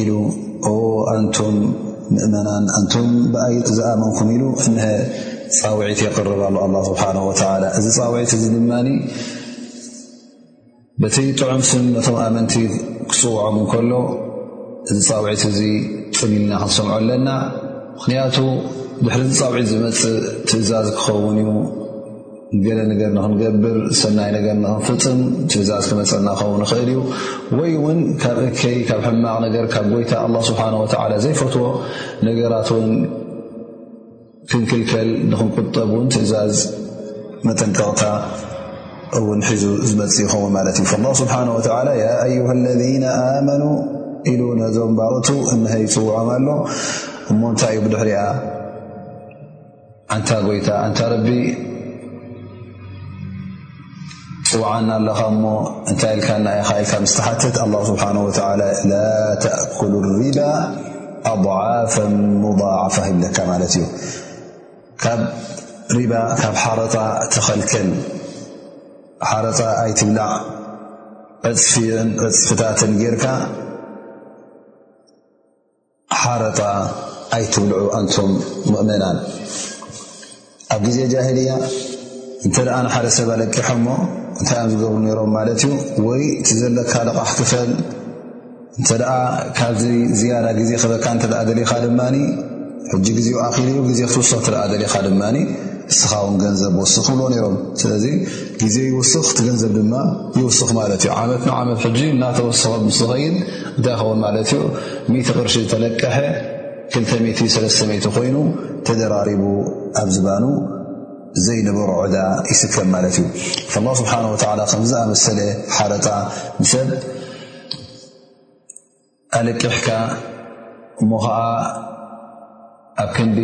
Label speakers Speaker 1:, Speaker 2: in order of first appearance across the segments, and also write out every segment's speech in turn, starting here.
Speaker 1: ኢሉ ኦ ኣንቱም ምእመናን ኣንቱም ብኣይ ዝኣመንኩም ኢሉ እንሀ ፃውዒት የቕርብ ኣሎ ኣላ ስብሓን ወተላ እዚ ፃውዒት እዚ ድማ በቲ ጥዑም ስም ነቶም ኣመንቲ ክፅውዖም እንከሎ እዚ ፃውዒት እዚ ፅም ኢልና ክንሰምዖ ኣለና ምኽንያቱ ድሕሪ ዚ ፃውዒት ዝመፅእ ትእዛዝ ክኸውን እዩ ገለ ነገር ንክንገብር ሰናይ ነገር ንክንፍፅም ትእዛዝ ክመፀና ክኸውን ንኽእል እዩ ወይ እውን ካብ እከይ ካብ ሕማቕ ነገር ካብ ጎይታ ኣላ ስብሓን ወተዓላ ዘይፈትዎ ነገራት እውን ክንክልከል ንክንቁጠብ እውን ትእዛዝ መጠንቀቕታ እውን ሒዙ ዝመፅ ይኸውን ማለት እዩ ላ ስብሓን ወተላ ያ ኣዩሃ ለذነ ኣመኑ ኢሉ ነዞም ባቕቱ እንሀ ይፅውዖም ኣሎ እሞ እንታይ እዩ ብድሕሪያ ኣንታ ጎይታ ኣንታ ረቢ ፅውዓና ኣለኻ እሞ እንታይ ኢልካና ኢኻ ኢልካ ምስ ተሓትት ኣላ ስብሓን ወተላ ላ ተእኩሉ ሪባ ኣضዓፈ ሙضዕፋ ይብለካ ማለት እዩ ካብ ሪባ ካብ ሓረጣ ተኸልከል ሓረጣ ኣይትብላዕ ዕፅፍን ዕፅፍታትን ጌርካ ሓረጣ ኣይትብልዑ ኣንቱም ሙእመናን ኣብ ግዜ ጃሂልያ እንተ ደኣ ንሓደ ሰብ ኣለቂሖሞ እንታይ እዮም ዝገብሩ ነይሮም ማለት እዩ ወይ እቲ ዘለካ ልቓሕ ክፈል እንተ ደኣ ካብዚ ዝያዳ ግዜ ክበካ እንተ ደሊኻ ድማ ሕጂ ግዜኡ ኣኺሉ እዩ ግዜ ክትውስኽ እተ ደሊኻ ድማ እስኻ ውን ገንዘብ ወስኽ ክብልዎ ነይሮም ስለዚ ግዜ ይውስኽ እቲ ገንዘብ ድማ ይውስኽ ማለት እዩ ዓመት ንዓመት ሕጂ እናተወስኸ ምስ ዝኸይድ እንታይ ይኸውን ማለት እዩ ሚእቲ ቅርሺ ዝተለቀሐ ክልተ ሚእቲ ሰለሰበይቲ ኮይኑ ተደራሪቡ ኣብ ዝባኑ ዘይነበሮ ዕዳ ይስከም ማለት እዩ ላ ስብሓን ወተላ ከምዝኣመሰለ ሓረጣ ንሰብ ኣለቂሕካ እሞ ኸዓ ኣብ ክንዲ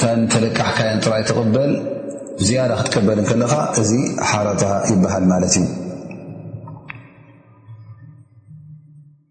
Speaker 1: ታን ተለቃሕካያን ጥራይ ትቕበል ዝያዳ ክትቀበል ከለኻ እዚ ሓረታ ይበሃል ማለት እዩ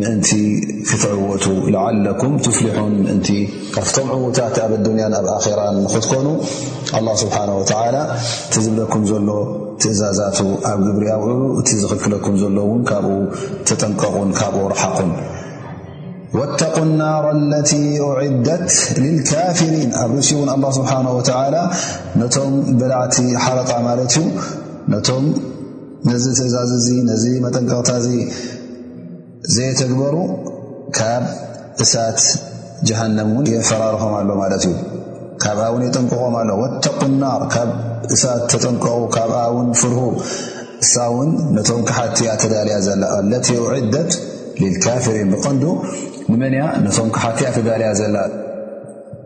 Speaker 1: ምእንቲ ክትዕወቱ ለዓለኩም ትፍሊሑን ምእንቲ ካብቶም ዕዉታት ኣብ ኣዱንያን ኣብ ኣኼራን ንክትኮኑ ኣላ ስብሓን ወተዓላ እቲ ዝብለኩም ዘሎ ትእዛዛቱ ኣብ ግብሪ ኣውዕሉ እቲ ዝኽልክለኩም ዘሎ እውን ካብኡ ተጠንቀቑን ካብኡ ረሓቑን ወተቁ ናር ለቲ ዒደት ልልካፍሪን ኣብ ርእሲ እውን ኣላ ስብሓን ወተዓላ ነቶም በላዕቲ ሓረጣ ማለት እዩ ነቶም ነዚ ትእዛዝ እዚ ነዚ መጠንቀቕታ እዚ ዘየተግበሩ ካብ እሳት ጀሃንም እውን የፈራርሆም ኣሎ ማለት እዩ ካብኣ እውን የጠንቅቖም ኣሎ ወተቁ ናር ካብ እሳት ተጠንቀቑ ካብኣ እውን ፍርሁ እሳ እውን ነቶም ክሓቲ እያ ተዳልያ ዘላ ኣለቲ ውዒደት ልልካፍሪን ብቐንዱ ንመን እያ ነቶም ክሓቲ እያ ተዳልያ ዘላ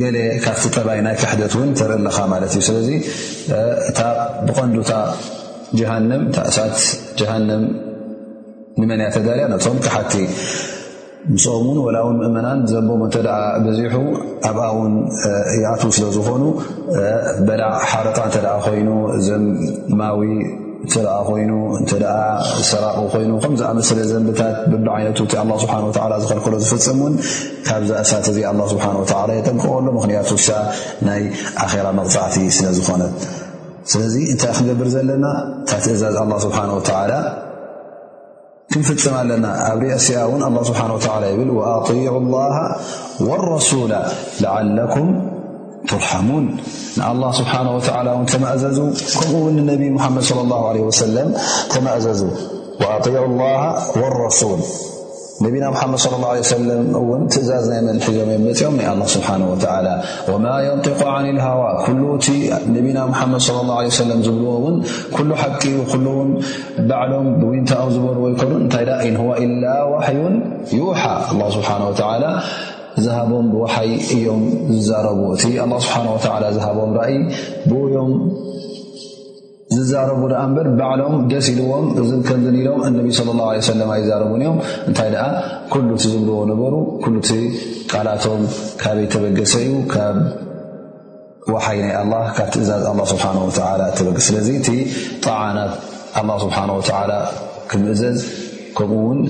Speaker 1: ገለ ካብቲ ጠባይ ናይ ክሕደት እውን ተርኢ ኣለኻ ማለት እዩ ስለዚ እታ ብቐንዱታ ጀሃንም ታእሳት ጀሃንም ንመን እያ ተዳልያ ነቶም ክሓቲ ምስኦም እውን ወላ እውን ምእመናን ዘቦም እንተ ደኣ በዚሑ ኣብኣ እውን ይኣትዉ ስለ ዝኾኑ በላዕ ሓረጣ እንተ ደኣ ኮይኑ ዘማዊ እተደኣ ኮይኑ እንተ ደኣ ሰራቂ ኮይኑ ከም ዝኣመሰለ ዘንብታት ብብዓይነቱ እቲ ኣላ ስብሓን ወተዓላ ዝኸልከሎ ዝፍፅም እውን ካብዛ እሳት እዚኣ ኣላ ስብሓን ወተዓላ የጠንቀቐሎ ምኽንያቱ እሳ ናይ ኣኼራ መቕጻዕቲ ስለ ዝኾነት ስለዚ እንታይ ክንገብር ዘለና እታ ትእዛዝ ኣላ ስብሓን ወተዓላ ክንፍፅም ኣለና ኣብ ርያስኣ እውን ኣላ ስብሓን ወተዓላ ይብል ወኣጢዑ ላሃ ወረሱላ ለዓለኩም ትርሓሙን ንኣላ ስብሓን ወተዓላ እውን ተማእዘዙ ከምኡ እውን ንነቢ ሙሓመድ ለ ላ ለ ወሰለም ተማእዘዙ ወኣጢዑ ላሃ ወረሱል ነቢና ሙሓመድ صለ ላه ለ ሰለም እውን ትእዛዝ ናይ መን ሒዞም እዮም መፅኦም ናይ ኣላ ስብሓን ወተላ ወማ የንጢቁ ዓን ልሃዋ ኩሉ እቲ ነቢና ሙሓመድ ለ ላه ለ ሰለም ዝብልዎ እውን ኩሉ ሓቂ ዩ ኩሉ እውን ባዕሎም ብዊንታኡ ዝበርዎ ይኮኑ እንታይ ዳ ኢንዋ ኢላ ዋሕዩን ይውሓ ኣላ ስብሓን ወተላ ዝሃቦም ብዋሓይ እዮም ዝዛረቡ እቲ ኣላ ስብሓን ወተላ ዝሃቦም ራእይ ብኡዮም ዝዛረቡ ድኣ እምበር ባዕሎም ደስ ኢልዎም እዚ ከምዚ ኢሎም እነቢ ስለ ላ ለ ሰለም ኣይዛረቡን እዮም እንታይ ደኣ ኩሉ እቲ ዝብልዎ ነበሩ ኩሉ እቲ ቃላቶም ካበይ ተበገሰ እዩ ካብ ዋሓይ ናይ ኣላ ካብ ትእዛዝ ኣላ ስብሓን ወተላ እተበገሰ ስለዚ እቲ ጣዓ ናብ ኣላ ስብሓን ወተላ ክምእዘዝ ከምኡ ውን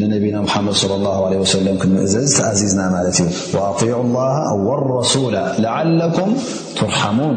Speaker 1: ንነቢና ሓመድ صለ ላ ለ ወሰለም ክምእዘዝ ተኣዚዝና ማለት እዩ ኣጢዑ ላ ወረሱላ ለዓለኩም ትርሓሙን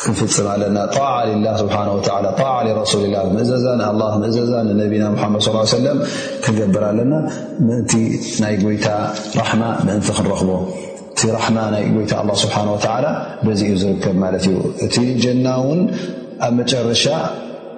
Speaker 1: ክንፍፅም ኣለና ጣዓ ላ ስብሓ ጣ ረሱሊ ላ ምእዘዛ ንኣላ ምእዘዛ ንነቢና ሓመድ ስ ሰለም ክንገብር ኣለና ምእንቲ ናይ ጎይታ ራሕማ ምእንቲ ክንረኽቦ እቲ ራሕማ ናይ ጎይታ ኣ ስብሓ ወላ በዚ እዩ ዝርከብ ማለት እዩ እቲ ጀና እውን ኣብ መጨረሻ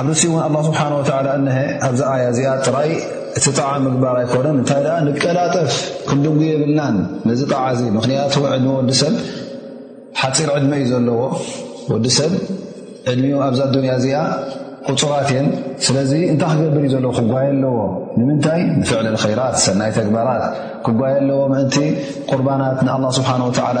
Speaker 1: ኣብ ርእሲኡ እውን ኣላ ስብሓን ወተላ እነሀ ኣብዛ ኣያ እዚኣ ጥራይ እቲ ጣዓ ምግባር ኣይኮነን እንታይ ደኣ ንቀላጠፍ ክንድንጉ የብልናን ነዚ ጣዓ እዚ ምክንያቱ ዕድሚ ወዲ ሰብ ሓፂር ዕድመ እዩ ዘለዎ ወዲ ሰብ ዕድሚኡ ኣብዛ ኣዱንያ እዚኣ ቁፁራት እየን ስለዚ እንታይ ክገብር እዩ ዘለዎ ክጓየ ኣለዎ ንምንታይ ንፍዕሊ ኸይራት ሰናይ ተግባራት ክጓየ ኣለዎ ምእንቲ ቁርባናት ንኣላ ስብሓን ወተዓላ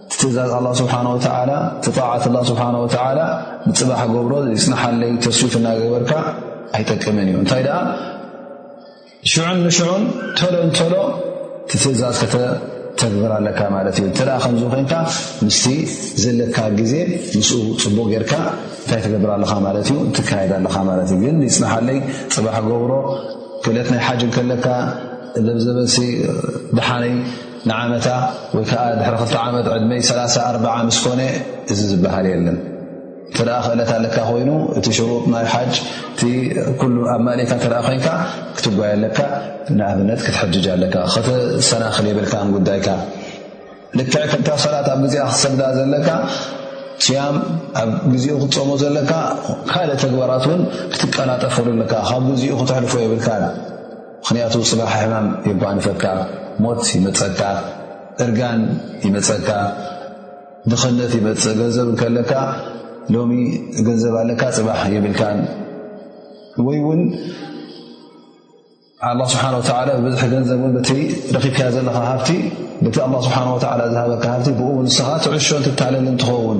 Speaker 1: ትእዛዝ ኣላ ስብሓን ወተዓላ ትጣዓት ላ ስብሓን ወተዓላ ንፅባሕ ገብሮ ይፅናሓለይ ተስዊት እናገበርካ ኣይጠቅምን እዩ እንታይ ደኣ ሽዑን ንሽዑን ተሎ እንተሎ ትእዛዝ ከተተግብር ኣለካ ማለት እዩ እንተ ከምዝ ኮንካ ምስቲ ዘለካ ግዜ ምስ ፅቡቕ ጌርካ እንታይ ተገብር ኣለኻ ማለት እዩ ትካየድ ኣለኻ ማለት እዩ ግን ይፅናሓለይ ፅባሕ ገብሮ ክእለት ናይ ሓጅ ከለካ ዘብዘበሲ ድሓነይ ንዓመታ ወይ ከኣ ድሕሪ ክልተ ዓመት ዕድመይ ሰላሳ ኣርባዓ ምስ ኮነ እዚ ዝበሃል የለን። እተ ክእለት ኣለካ ኮይኑ እቲ ሽሩጥ ናይ ሓጅ እ ኩሉ ኣብ ማእሊካ እተ ኮይንካ ክትጓየ ኣለካ ንኣብነት ክትሕጅጅ ኣለካ ክትሰናክል የብልካ ጉዳይካ ልክዕ ከምታ ሰላት ኣብ ግዜኣ ክትሰግዳ ዘለካ ስያም ኣብ ግዜኡ ክትፀሞ ዘለካ ካልእ ተግባራት እውን ክትቀላጠፈሉ ኣለካ ካብ ግዜኡ ክትሕልፎ የብልካ ምኽንያቱ ጽባሕ ሕማም የጓንፈካ፣ ሞት ይመጸካ፣ እርጋን ይመጸካ፣ ድኽነት ይመጽእ። ገንዘብ እንከለካ ሎሚ ገንዘብ ኣለካ ጽባሕ የብልካን ወይ ውን ኣላ ስብሓን ወተላ ብብዙሕ ገንዘብ ን በቲ ረኪብካያ ዘለካ ሃብቲ በቲ ኣላ ስብሓን ወተላ ዝሃበካ ሃብቲ ብኡውን ንስኻ ትዕሾን ትታለልን ትኸውን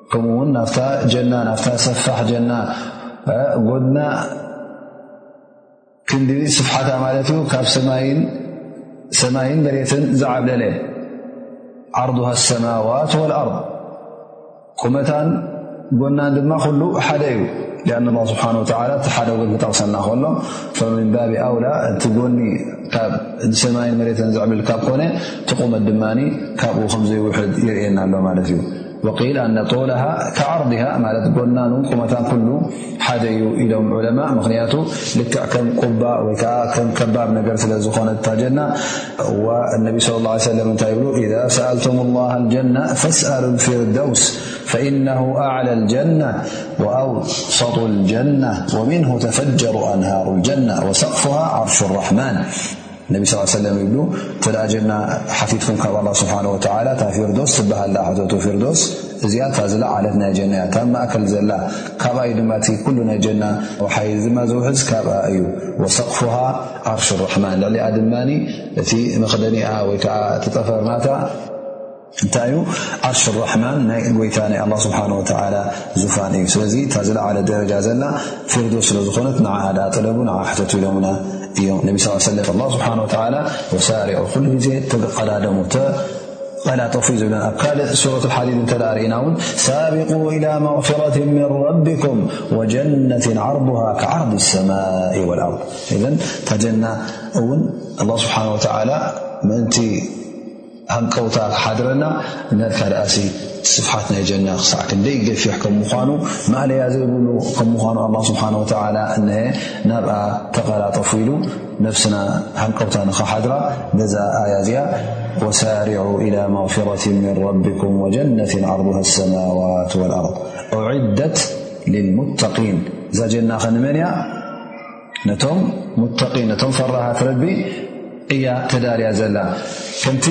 Speaker 1: ከምኡ ውን ናፍታ ጀና ናፍታ ሰፋሕ ጀና ጎድና ክንዲ ስፍሓታ ማለት ዩ ካብ ሰማይን መሬትን ዝዓብለለ ዓርض ሰማዋት ወኣርض ቁመታን ጎናን ድማ ኩሉ ሓደ እዩ ን ላ ስብሓን ወላ እቲ ሓደ ጎ ክጠቕሰና ከሎ ምን ባቢ ኣውላ እቲ ጎኒ ካብ ሰማይን መሬትን ዝዕብል ካብ ኮነ ትቑመት ድማ ካብኡ ከምዘይውሕድ የርእየና ኣሎ ማለት እዩ وقيل أن طولها كعرضها معلمءكبا نرنالنبي صلى الله ي سلمإذا سألتم الله الجنة فسأل الفرالدوس فإنه أعلى الجنة وأوصطو الجنة ومنه تفجر أنهار الجنة وسقفها عرش الرحمن ነቢ ስ ሰለም ይብሉ እንተ ጀና ሓቲትኩም ካብ ኣላ ስብሓን ወተላ እታ ፊርዶስ ትበሃል ኣ ሓተቱ ፊርዶስ እዚኣ እታ ዝለዓለት ናይ ጀና እያ እታብ ማእከል ዘላ ካብኣ ዩ ድማ እቲ ኩሉ ናይ ጀና ሓይ ድማ ዝውሕዝ ካብኣ እዩ ወሰቕፉሃ ዓርሽ ራሕማን ልዕሊኣ ድማ እቲ መክደኒኣ ወይከዓ እቲ ጠፈርናታ እንታይ እዩ ዓርሽ ራሕማን ናይ ጎይታ ናይ ኣላ ስብሓን ወተላ ዙፋን እዩ ስለዚ እታ ዝለዓለ ደረጃ ዘላ ፊርዶ ስለ ዝኾነት ንዓ ዳ ጠለቡ ንዓ ሕተቱ ኢሎምና እዮም ነቢ ስ ሰለ ኣላ ስብሓን ወተላ ወሳሪዑ ኩሉ ግዜ ተቐዳደሙ ተቐላጠፉ ዩ ዝብለን ኣብ ካልእ ሱረት ሓዲድ እንተ ርእና እውን ሳቢቁ ኢላ መغፍረት ምን ረቢኩም ወጀነት ዓርቡሃ ክዓርዲ ሰማኢ ወልኣርض እዘን ታጀና እውን ኣላ ስብሓን ወተላ ምእንቲ ሃንቀውታ ክሓድረና እናልካ ደኣሲ ስፍሓት ናይ ጀና ክሳዕ ክንደይ ገፊሕ ከም ምዃኑ ማእለያ ዘይብሉ ከም ምዃኑ ኣላ ስብሓን ወተዓላ እነ ናብኣ ተቐላጠፉ ኢሉ ነፍስና ሃንቀውታ ንኸሓድራ ነዛ ኣያ እዚኣ ወሳርዑ ኢላ መغፊረት ምን ረቢኩም ወጀነትን ዓርዱሃ ኣሰማዋት ወልኣርድ ዒደት ልልሙተቂን እዛ ጀና ኸንመን እያ ነቶም ሙተቒን ነቶም ፈራሃት ረቢ እያ ተዳልያ ዘላ ከምቲ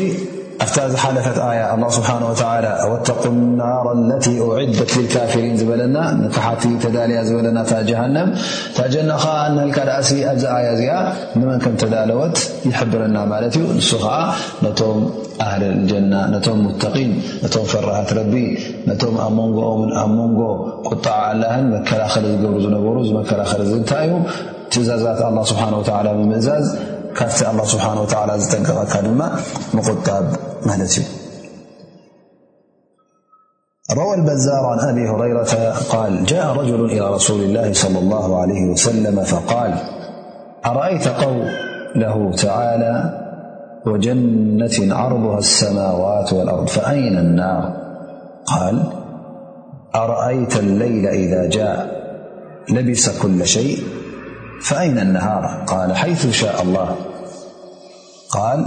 Speaker 1: ኣብታ ዝሓለፈት ኣያ ኣላ ስብሓን ወተላ ወተቁ ናር ለቲ ዒደት ልካፊሪን ዝበለና ንክሓቲ ተዳልያ ዝበለና እታ ጀሃንም እታ ጀና ኸዓ እንህልካ ደኣሲ ኣብዚ ኣያ እዚኣ ንመን ከም ተዳለወት ይሕብረና ማለት እዩ ንሱ ከዓ ነቶም ኣህል ጀና ነቶም ሙተቒን ነቶም ፈራሃት ረቢ ነቶም ኣብ መንጎኦምን ኣብ መንጎ ቁጣዓ ኣላህን መከላኸሊ ዝገብሩ ዝነበሩ እዚ መከላኸሊ እዚ እንታይ እዩ ትእዛዛት ኣላ ስብሓን ወተላ ብምእዛዝ ካብቲ ኣላ ስብሓን ወተላ ዝጠንቀቐካ ድማ ምቁጣብ ማለት እዩ روى البزار عن أبي هريرة قال جاء رجل إلى رسول الله - صلى الله عليه وسلم فقال أرأيت قوله تعالى وجنة عرضها السماوات والأرض فأين النار قال أرأيت الليل إذا جاء لبس كل شيء فأين النهاريء هقال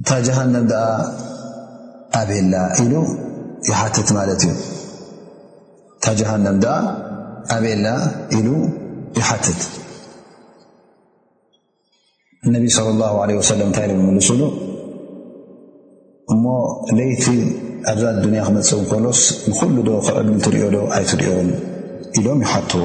Speaker 1: እታ ጀሃንም ደኣ ኣበላ ኢሉ ይሓትት ማለት እዩ እታ ጀሃንም ደኣ ኣበላ ኢሉ ይሓትት እነቢ ስለ ላ ለ ወሰለም እንታይ ኢሎም መልሱሉ እሞ ለይቲ ኣብዛ ኣዱንያ ክመፅእ ከሎስ ንኩሉ ዶ ክዕድም ትሪኦ ዶ ኣይትሪኦን ኢሎም ይሓትዎ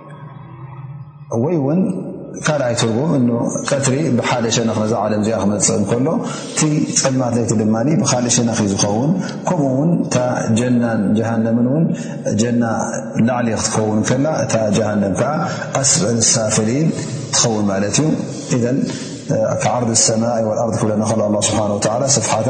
Speaker 1: ወይ እውን ካልኣይ ትርጉም እ ቀትሪ ብሓደ ሸነኽ ነዛ ዓለም እዚኣ ክመፅእ እንከሎ እቲ ፀልማት ለይቲ ድማ ብካልእ ሸነኽ እዩ ዝኸውን ከምኡ እውን እታ ጀናን ጀሃነምን እውን ጀና ላዕሊ ክትከውን ከላ እታ ጀሃንም ከዓ ኣስበል ሳፍሊል ትኸውን ማለት እዩ እ ዓርዲ ሰማይ ወኣርዲ ክብለና ከሎ ስብሓ ስፍሓታ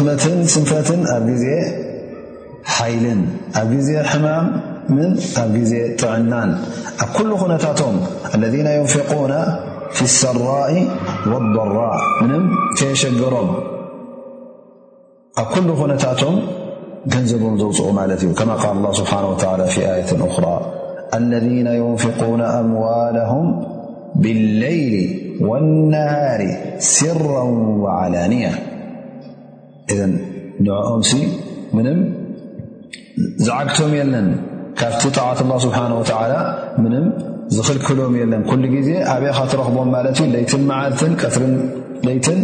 Speaker 1: مة نف ل حم عن ذ ينون في السراء والضراع شجرم كل نم نبم زو كما ال الله سبحانه ولى في ية أرى الذين ينفقون أموالهم ብለይሊ ወነሃሪ ስራ ዓላንያ እዘን ንዕኦምሲ ምንም ዝዓግቶም የለን ካብቲ ጣዓት ላ ስብሓን ወተላ ምንም ዝኽልክሎም የለን ኩሉ ግዜ ኣብኻ ትረኽቦም ማለት እዩ ለይትን መዓልትን ቀትርን ለይትን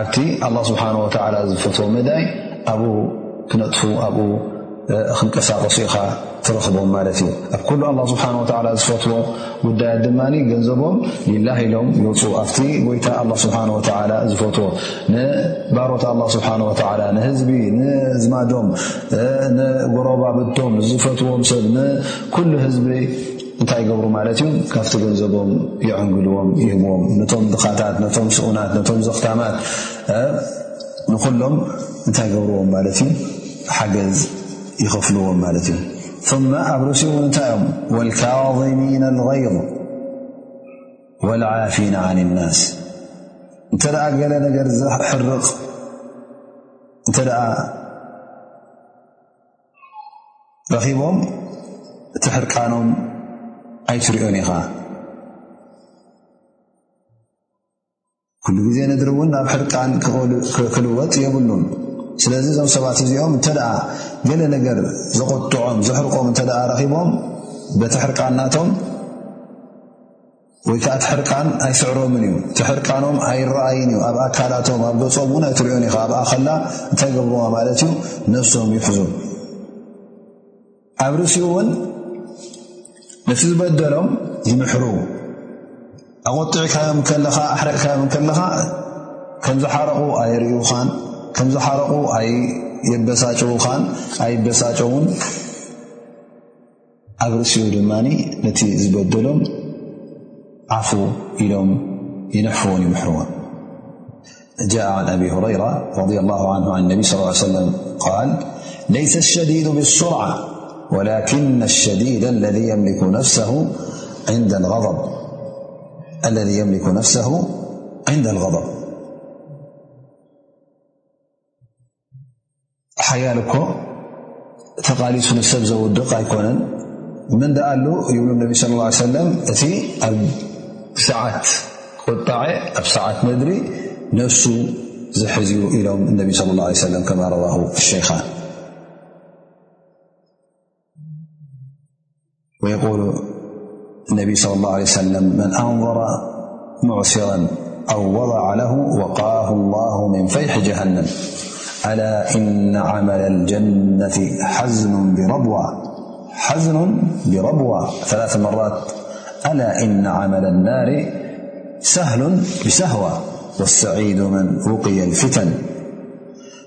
Speaker 1: ኣብቲ ኣላ ስብሓን ወተላ ዝፈት መዳይ ኣብኡ ክነጥፉ ኣብኡ ክንቀሳቀሱ ኢኻ ትረኽቦም ማለት እዩ ኣብ ኩሉ ኣላ ስብሓን ወላ ዝፈትዎ ጉዳያት ድማ ገንዘቦም ሊላ ኢሎም ይውፁ ኣብቲ ጎይታ ኣላ ስብሓን ወተላ ዝፈትዎ ንባሮት ኣላ ስብሓን ወላ ንህዝቢ ንዝማዶም ንጎረባብቶም ዝፈትዎም ሰብ ንኩሉ ህዝቢ እንታይ ይገብሩ ማለት እዩ ካብቲ ገንዘቦም ይዕንግልዎም ይህብዎም ነቶም ድኻታት ነቶም ስኡናት ነቶም ዘኽታማት ንኹሎም እንታይ ይገብርዎም ማለት እዩ ሓገዝ ይኸፍልዎም ማለት እዩ ثመ ኣብ ርእሲኡ እውን እንታይ እዮም ወልካظሚና غይሩ ወልዓፊና ዓን ናስ እንተ ደኣ ገለ ነገር ዘሕርቕ እንተ ደኣ ረኺቦም እቲ ሕርቃኖም ኣይትሪኦን ኢኻ ኩሉ ግዜ ንድሪ እውን ናብ ሕርቃን ክልወጥ የብሉን ስለዚ እዞም ሰባት እዚኦም እንተ ደኣ ገለ ነገር ዘቖጥዖም ዘሕርቆም እንተ ረኺቦም በቲ ሕርቃናቶም ወይ ከኣ እቲ ሕርቃን ኣይስዕሮምን እዩ፣ እቲ ሕርቃኖም ኣይረኣይን እዩ፣ ኣብ ኣካላቶም ኣብ ገጾም እውን ኣይትርእዮን ኢኻ፣ ኣብኣ ከላ እንታይ ገብርዋ ማለት እዩ ነብሶም ይሕዙ። ኣብ ርእሲኡ እውን ነቲ ዝበደሎም ይምሕሩ። ኣቖጢዕካዮም ከለኻ ኣሕረቕካዮም ከለኻ ከም ዝሓረቑ ኣይርእዩኻን፣ ከም ዝሓረቑ ኣይ የበሳጭዉኻን ኣይበሳጨውን رسي ن ن بدلم عفو لم ينحفو يمحرو جاء عن أبي هريرة رض الله عن النبي صلى ا عيه وسلم ال ليس الشديد بالسرعة ولكن الشديد الذي يملك نفسه عند الغضب ሓያል እኮ ተቓሊሱ ንሰብ ዘውድቕ ኣይኮነን ምን ደኣሉ ይብሉ ነቢ ስ ላ ሰለም እቲ ኣብ ሰዓት ቁጣዐ ኣብ ሰዓት ነድሪ ነሱ ዝሕዝ ዩ ኢሎም እነቢ ስለ ላ ሰለም ከማ ረዋሁ ኣሸይኻን ويقول اني صلى الله عليه سلم من أنظر معصرا أو وضع له وقاه الله من فيح جهنم ألا إن عمل الجنة حزن بربوا ثلاث مرات ألا إن عمل النار سهل بسهوى والسعيد من وقي الفتن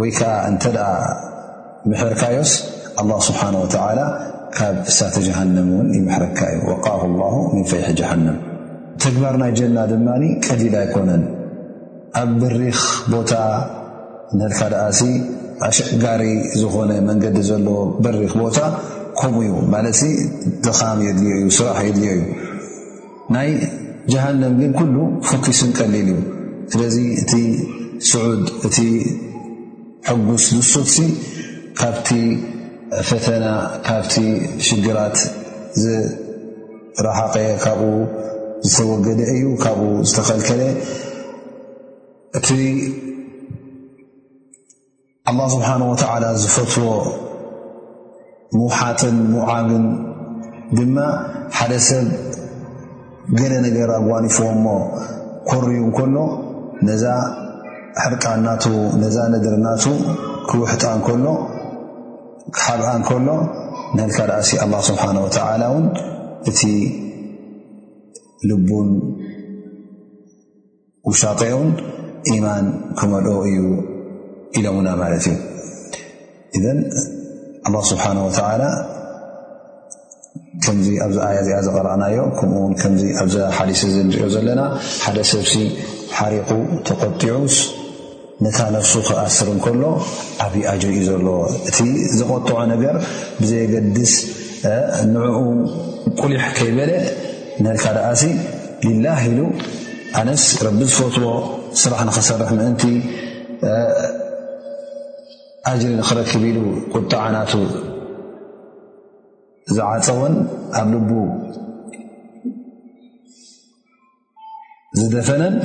Speaker 1: ወይ ከዓ እንተ ምሕርካዮስ ኣላ ስብሓን ወተላ ካብ እሳተ ጀሃንም እውን ይምሕረካ እዩ ወቃሁ ላሁ ምን ፈይሒ ጀሃንም ተግባር ናይ ጀና ድማ ቀዲል ኣይኮነን ኣብ ብሪኽ ቦታ ንህልካ ደኣሲ ኣሸጋሪ ዝኾነ መንገዲ ዘለዎ በሪኽ ቦታ ከምኡ እዩ ማለት ድኻም የድልዮ እዩ ስራሕ የድልዮ እዩ ናይ ጀሃነም ግን ኩሉ ፈኪሱን ቀሊል እዩ ስለዚ እቲ ስዑድ እቲ ሕጉስ ዝሱትሲ ካብቲ ፈተና ካብቲ ሽግራት ዝረሓቀ ካብኡ ዝተወገደ እዩ ካብኡ ዝተኸልከለ እቲ ኣላ ስብሓን ወተዓላ ዝፈትዎ ምውሓጥን ምውዓብን ድማ ሓደ ሰብ ገለ ነገር ኣጓኒፍዎ እሞ ኮርዩ እንከሎ ነዛ ሕርቃን ናቱ ነዛ ነድር ናቱ ክውሕጣ እንከሎ ክሓብኣ እንከሎ ንልካ ደኣሲ ኣላ ስብሓን ወተዓላ እውን እቲ ልቡን ውሻቄኡን ኢማን ክመልኦ እዩ ኢሎምና ማለት እዩ እዘን ኣላ ስብሓን ወተላ ከምዚ ኣብዚ ኣያ እዚኣ ዝቐረእናዮ ከምኡውን ከምዚ ኣብዚ ሓዲስ እዚ ንሪኦ ዘለና ሓደ ሰብሲ ሓሪቑ ተቆጢዑስ ነታ ነፍሱ ክኣስር እንከሎ ዓቢ ኣጅሪ እዩ ዘለዎ። እቲ ዘቖጥዖ ነገር ብዘየገድስ ንዕኡ ቁሊሕ ከይበለ ነልካ ደኣሲ ሊላህ ኢሉ ኣነስ ረቢ ዝፈትዎ ስራሕ ንኽሰርሕ ምእንቲ ኣጅሪ ንኽረክብ ኢሉ ቁጣዓ ናቱ ዝዓፀወን ኣብ ልቡ ዝደፈነን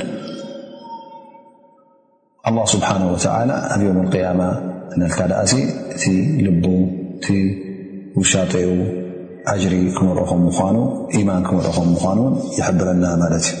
Speaker 1: ኣላ ስብሓን ወተላ ኣብ ዮም ቅያማ እነልካ ደኣሲ እቲ ልቡ እቲ ውሻጠኡ ኣጅሪ ክመርኦ ከም ምኳኑ ኢማን ክመርኦ ከም ምኳኑ ውን ይሕብረና ማለት እዩ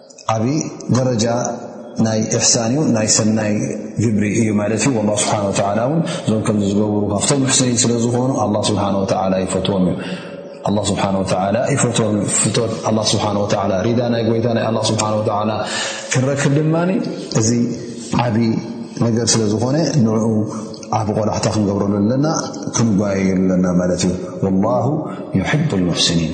Speaker 1: ዓብይ ደረጃ ናይ እሕሳን እዩ ናይ ሰናይ ግብሪ እዩ ማለት እዩ ላ ስብሓን ወተላ እውን እዞም ከምዚ ዝገብሩ ካብቶም ምሕሰይን ስለ ዝኾኑ ኣላ ስብሓን ወተላ ይፈትዎም እዩ ኣላ ስብሓን ወተላ ይፈትዎም እዩ ፍቶት ኣላ ስብሓን ወተላ ሪዳ ናይ ጎይታ ናይ ኣላ ስብሓን ወተላ ክንረክብ ድማ እዚ ዓብዪ ነገር ስለ ዝኾነ ንዕኡ ዓብ ቆላሕታ ክንገብረሉ ኣለና ክንጓየየሉ ኣለና ማለት እዩ ወላሁ ይሕቡ ልሙሕስኒን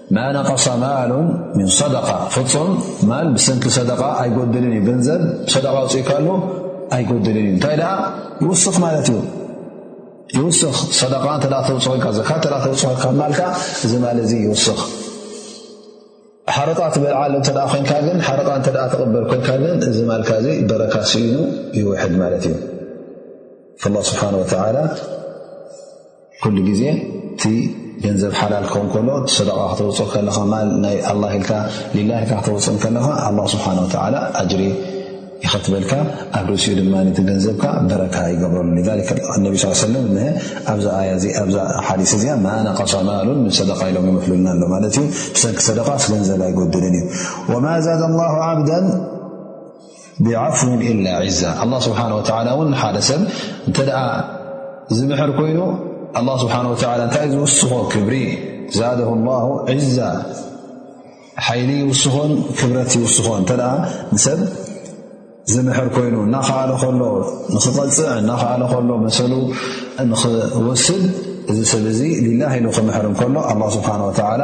Speaker 1: ማ ነቀሳ ማሉን ምን ሰደቃ ፍፁም ማል ብሰንኪ ሰደቃ ኣይጎድልን እዩ ገንዘብ ብሰደቃ ኣውፅእካሉ ኣይጎድልን እዩ እንታይ ደኣ ይውስኽ ማለት እዩ ይውስኽ ሰደቃ እተ ተውፅልካ ዘካ እተ ተውፅልካ ማልካ እዚ ማል እዚ ይውስኽ ሓረጣ ትበልዓሉ እተ ኮይንካ ግን ሓረጣ እተ ተቕበል ኮይንካ ግን እዚ ማልካ እዚ በረካ ስኢኑ ይውሕድ ማለት እዩ ላ ስብሓን ወተላ ኩሉ ግዜ እቲ ገንዘብ ሓላል ክኸውን ከሎ እቲ ሰደቃ ክተውፅኦ ከለኻ ማል ናይ ኣላ ኢልካ ሊላ ኢልካ ክተውፅእ ከለኻ ኣላ ስብሓን ወተዓላ ኣጅሪ ይኸትበልካ ኣብ ርእሲኡ ድማ እቲ ገንዘብካ በረካ ይገብረሉ ነቢ ስ ሰለም ን ኣብዛ ኣያ ኣብዛ ሓዲስ እዚኣ ማነቀሳ ማሉን ምን ሰደቃ ኢሎም ይመፍሉልና ኣሎ ማለት እዩ ብሰንኪ ሰደቃ ስ ገንዘብ ኣይጎድልን እዩ ወማ ዛደ ላ ዓብደን ብዓፍን ኢላ ዒዛ ኣላ ስብሓን ወተላ እውን ንሓደ ሰብ እንተ ደኣ ዝምሕር ኮይኑ ኣላ ስብሓን ወተላ እንታይ እዩ ዝውስኾ ክብሪ ዛደሁ ላ ዒዛ ሓይሊ ይውስኾን ክብረት ይውስኾን እንተ ንሰብ ዝምሕር ኮይኑ እናኸኣለ ከሎ ንኽቐፅዕ እናኸኣለ ከሎ መሰሉ ንኽወስድ እዚ ሰብ እዚ ሊላ ኢሉ ክምሕር እንከሎ ኣላ ስብሓን ወተላ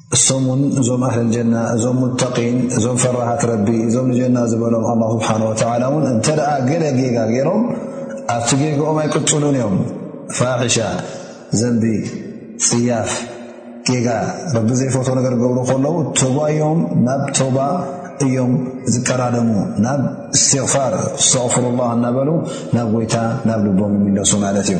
Speaker 1: እሶም ውን እዞም ኣህል ጀና እዞም ሙተቒን እዞም ፈራሃት ረቢ እዞም ንጀና ዝበሎም ኣላ ስብሓን ወተላ እውን እንተ ደኣ ገለ ጌጋ ገይሮም ኣብቲ ጌግኦም ኣይቅፅሉን እዮም ፋሒሻ ዘንቢ ፅያፍ ጌጋ ረቢ ዘይፈቶ ነገር ገብሩ ከለዉ ተጓዮም ናብ ተባ እዮም ዝቀዳደሙ ናብ እስትቕፋር ዝተቕፍሩላ እናበሉ ናብ ጎይታ ናብ ልቦም ይምለሱ ማለት እዩ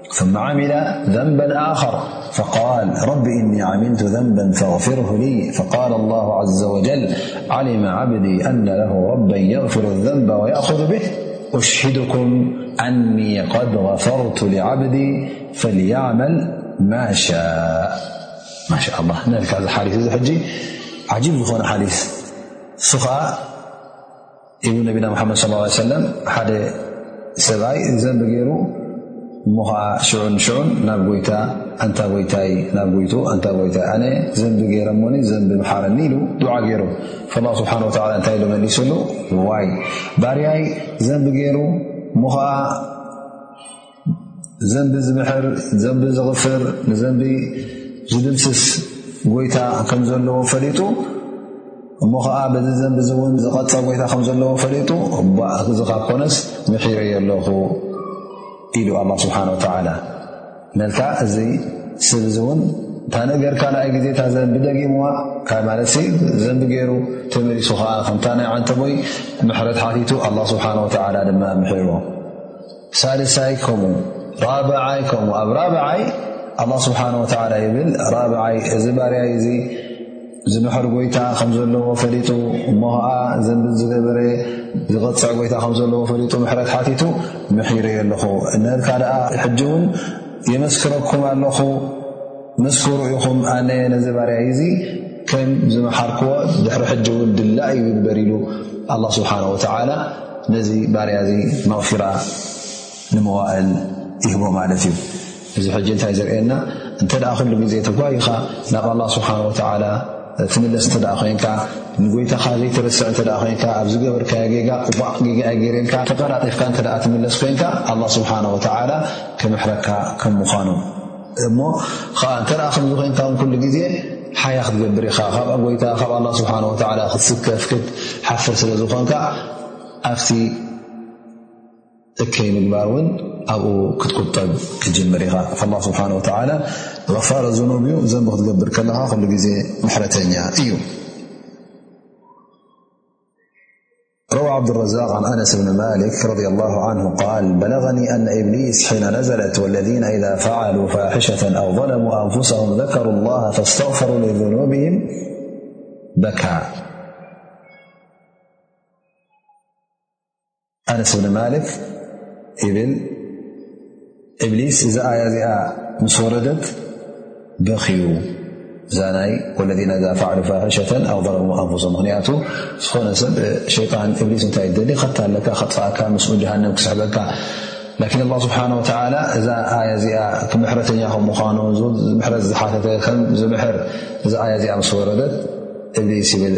Speaker 1: عمل ذنبا آخر فقال رب إني عملت ذنبا فاغفره لي فقال الله عز وجل علم عبدي أن له ربا يغفر الذنب ويأخذ به أشهدكم أني قد غفرت لعبدي فليعمل ما شاء شاء اللهحثعجيب نحيث ኢሉ ነቢና ሙሓመድ ስ ሰለም ሓደ ሰብኣይ ዘንቢ ገይሩ እሞ ከዓ ሽዑን ሽዑን ናብ ጎይታ ኣንታ ጎይታይ ናብ ጎይቱ ኣንታ ጎይታይ ኣነ ዘንቢ ገይረ ሞኒ ዘንቢ ምሓረኒ ኢሉ ድዓ ገይሩ ላ ስብሓን ወላ እንታይ ኢሉ መሊሱሉ ዋይ ባርያይ ዘንቢ ገይሩ እሞ ከዓ ዘንቢ ዝምሕር ዘንቢ ዝቕፍር ንዘንቢ ዝድምስስ ጎይታ ከም ዘለዎ ፈሊጡ እሞ ኸዓ በዚ ዘንቢ ዚ እውን ዝቐፀ ጎይታ ከም ዘለዎ ፈሊጡ እዚ ካብ ኮነስ ምሒረ የለኹ ኢሉ ኣላ ስብሓን ወተዓላ መልካ እዚ ስብ እዚ እውን እታ ነገር ካልኣይ ግዜ እታ ዘንቢ ደጊምዋ ካብ ማለት ዘንቢ ገይሩ ተመሊሱ ከዓ ከምታ ናይ ዓንተቦይ ምሕረት ሓቲቱ ኣላ ስብሓን ወተዓላ ድማ ምሒርዎ ሳልሳይ ከምኡ ራብዓይ ከምኡ ኣብ ራብዓይ ኣላ ስብሓን ወተላ ይብል ራብዓይ እዚ ባርያይ እዚ ዝምሕር ጎይታ ከም ዘለዎ ፈሊጡ እሞ ኸዓ ዘንብ ዝገበረ ዝቕፅዕ ጎይታ ከም ዘለዎ ፈሊጡ ምሕረት ሓቲቱ ምሒረ ኣለኹ እነልካ ደኣ ሕጂ እውን የመስክረኩም ኣለኹ መስክሩ ኢኹም ኣነ ነዚ ባርያይ እዚ ከም ዝመሓርክዎ ድሕሪ ሕጂ እውን ድላ እዩ ይግበር ኢሉ ኣላ ስብሓን ወተዓላ ነዚ ባርያ እዚ መቕፊራ ንመዋእል ይህቦ ማለት እዩ እዚ ሕጂ እንታይ ዘርእየና እንተ ኩሉ ግዜ ተጓይኻ ናብ ኣላ ስብሓን ወተላ ትምለስ እተ ኮይንካ ንጎይታኻ ዘይትርስዕ እተ ኮይንካ ኣብ ዝገበርካዮ ጌጋ ቁባዕ ጌጋ ይ ገይረልካ ተቐላጢፍካ እተ ትምለስ ኮይንካ ኣላ ስብሓን ወተላ ክምሕረካ ከም ምዃኑ እሞ ኸዓ እንተ ከምዚ ኮይንካ ውን ኩሉ ግዜ ሓያ ክትገብር ኢኻ ካብ ኣጎይታ ካብ ኣላ ስብሓን ወተላ ክትስከፍ ክትሓፍር ስለ ዝኾንካ ኣብቲ እከይ ምግባር እውን ኣብኡ ክትቁጠብ ክትጅምር ኢኻ ኣላ ስብሓን ወተላ ፋረ ዝኑብ እዩ ዘንቢ ክትገብር ከለኻ ኩሉ ግዜ ምሕረተኛ እዩ مرروى عبدالراق عن أنس بن مالك رض الله عنه قال بلغني أن إبليس حين نزلت والذين إذا فعلوا فاحشة أو ظلموا أنفسهم ذكروا الله فاستغفروا لذنوبهم بكانس بن مالك እብሊስ እዚ ኣያ እዚኣ ምስ ወረደት በኽዩ እዛ ናይ ወለና ዛ ፋዕሉ ፋሕሸተ ኣብ ظረሙ ኣንፍሶ ምክንያቱ ዝኾነ ሰብ ሸጣን እብሊስ እንታይ ደሊ ከታለካ ከጥፋእካ ምስ ጀሃንም ክስሕበካ ላኪን ኣ ስብሓ ወላ እዛ ኣያ እዚኣ ክምሕረተኛ ከም ምኳኑ ምሕረት ዝሓተተ ከም ዝምሕር እዛ ኣያ እዚኣ ምስ ወረደት እብሊስ ይብል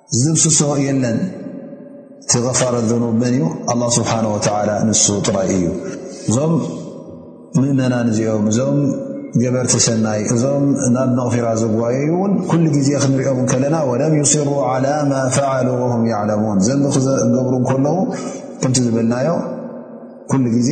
Speaker 1: ዝድምስሶ የለን እቲ غፋር ذኑብ መን እዩ ኣላ ስብሓን ወተላ ንሱ ጥራይ እዩ እዞም ምእመናን እዚኦም እዞም ገበርቲ ሰናይ እዞም ናብ መቕፊራ ዝጓየዩ እውን ኩሉ ግዜ ክንሪኦም ከለና ወለም ይስሩ ዓላ ማ ፈዓሉ ወም ያዕለሙን ዘንቢ ክገብሩ ከለዉ ከምቲ ዝበልናዮ ኩሉ ግዜ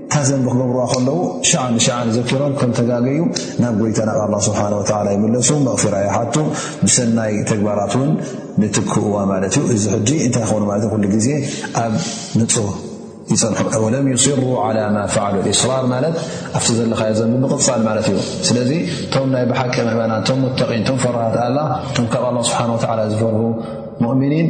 Speaker 1: ሓዘን ብክገብርዋ ከለዉ ሻዕ ንሻዕ ንዘኪሮም ከም ተጋገዩ ናብ ጎይታ ናብ ኣላ ስብሓን ወተላ ይምለሱ መቕፊራ ይሓቱ ብሰናይ ተግባራት እውን ንትክእዋ ማለት እዩ እዚ ሕጂ እንታይ ክኾኑ ማለት እ ኩሉ ግዜ ኣብ ንፁህ ወለም ይስሩ ላ ማ ፍዓሉ እስራር ማለት ኣብቲ ዘለካዮ ዘንቢ ምቕፃል ማለት እዩ ስለዚ እቶም ናይ ብሓቂ ምእመና እቶም ሙተቒን እቶም ፈራሃት ኣላ እቶም ካብ ኣላ ስብሓን ወተላ ዝፈርሁ ሙእምኒን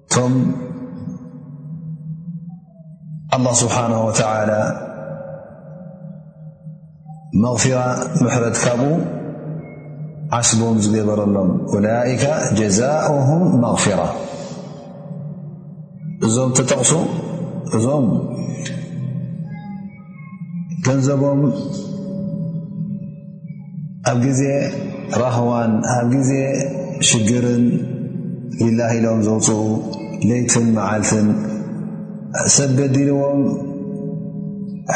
Speaker 1: እቶም ኣላ ስብሓን ወተላ መቕፊራ ምሕረት ካብኡ ዓስቦም ዝገበረሎም ላይከ ጀዛእም መቕፊራ እዞም ተጠቕሱ እዞም ገንዘቦም ኣብ ግዜ ራህዋን ኣብ ግዜ ሽግርን ሊላህ ኢሎም ዘውፅኡ ለይትን መዓልትን ሰብ በዲልዎም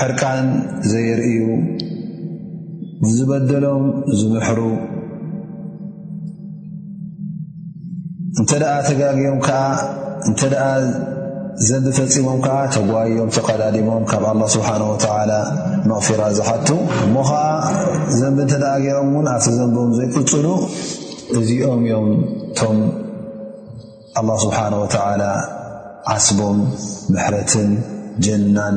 Speaker 1: ሕርቃን ዘየርእዩ ዝበደሎም ዝምሕሩ እንተደኣ ተጋግዮም ከኣ እንተ ዘንቢ ፈፂሞም ከዓ ተጓዮም ተቀዳዲሞም ካብ ኣላ ስብሓን ወተላ መቕፊራ ዝሓቱ እሞ ከዓ ዘንቢ እንተ ገይሮም እውን ኣብቲ ዘንቦም ዘይቅፅሉ እዚኦም እዮም እቶም ኣላ ስብሓን ወተዓላ ዓስቦም ምሕረትን ጀናን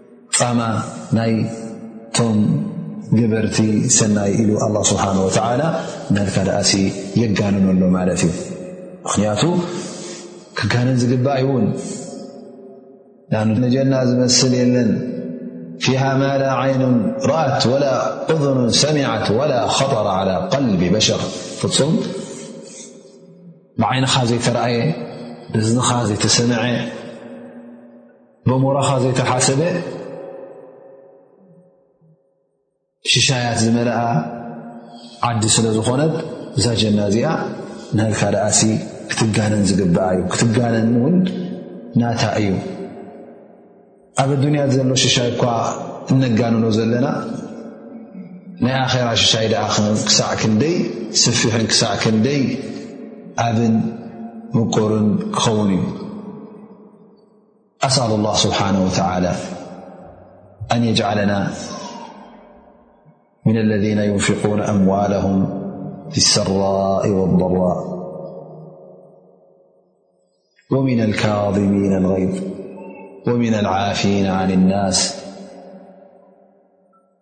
Speaker 1: ጻማ ናይቶም ገበርቲ ሰናይ ኢሉ ኣላ ስብሓን ወተዓላ ናልካ ደኣሲ የጋንኖ ኣሎ ማለት እዩ ምኽንያቱ ክጋነን ዝግባእ ይውን ንጀና ዝመስል የለን ፊሃ ማ ላ ዓይኑ ረኣት ወላ እذኑ ሰሚዐት ወላ ኸጠረ ዓላ ቀልቢ በሸር ፍፁም ብዓይንኻ ዘይተረኣየ ብዝንኻ ዘይተሰምዐ ብሞራኻ ዘይተሓሰበ ሽሻያት ዝመልኣ ዓዲ ስለ ዝኾነት እዛ ጀና እዚኣ ናልካ ደኣሲ ክትጋነን ዝግብኣ እዩ ክትጋነን እውን ናታ እዩ ኣብ ኣዱንያ ዘሎ ሽሻይ እኳ እነጋንኖ ዘለና ናይ ኣኼራ ሽሻይ ደኣ ክሳዕ ክንደይ ስፊሕን ክሳዕ ክንደይ ኣብን ምቁርን ክኸውን እዩ أسأل الله سبحنه وتعالى أن يجعلنا من الذين ينفقون أموالهم فالسراء والضراء ومن الكاظمين الغيض ومن العافين عن الناس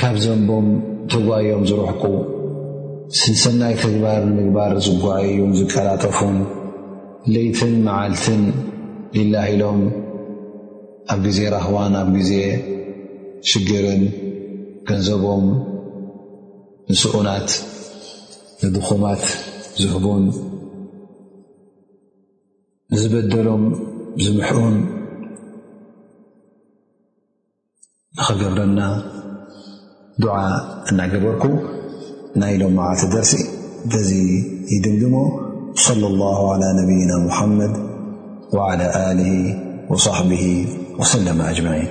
Speaker 1: ካብ ዘንቦም ተጓዮም ዝርሕቁ፣ ስንሰናይ ተግባር ንምግባር ዝጓየዩን ዝቀላጠፉን፣ ለይትን መዓልትን ሊላህ ኢሎም ኣብ ግዜ ራህዋን ኣብ ግዜ ሽግርን ገንዘቦም ንስኡናት ንድኹማት ዝህቡን ንዝበደሎም ዝምሕኡን ንኽገብረና ዱዓ እናገበርኩ ናይ ሎም መዓልቲ ደርሲ በዚ ይድምድሞ صለ ላሁ ዓላ ነብይና ሙሓመድ ወዓላ ኣሊ ወሳሕብሂ ወሰለማ ኣጅማዒን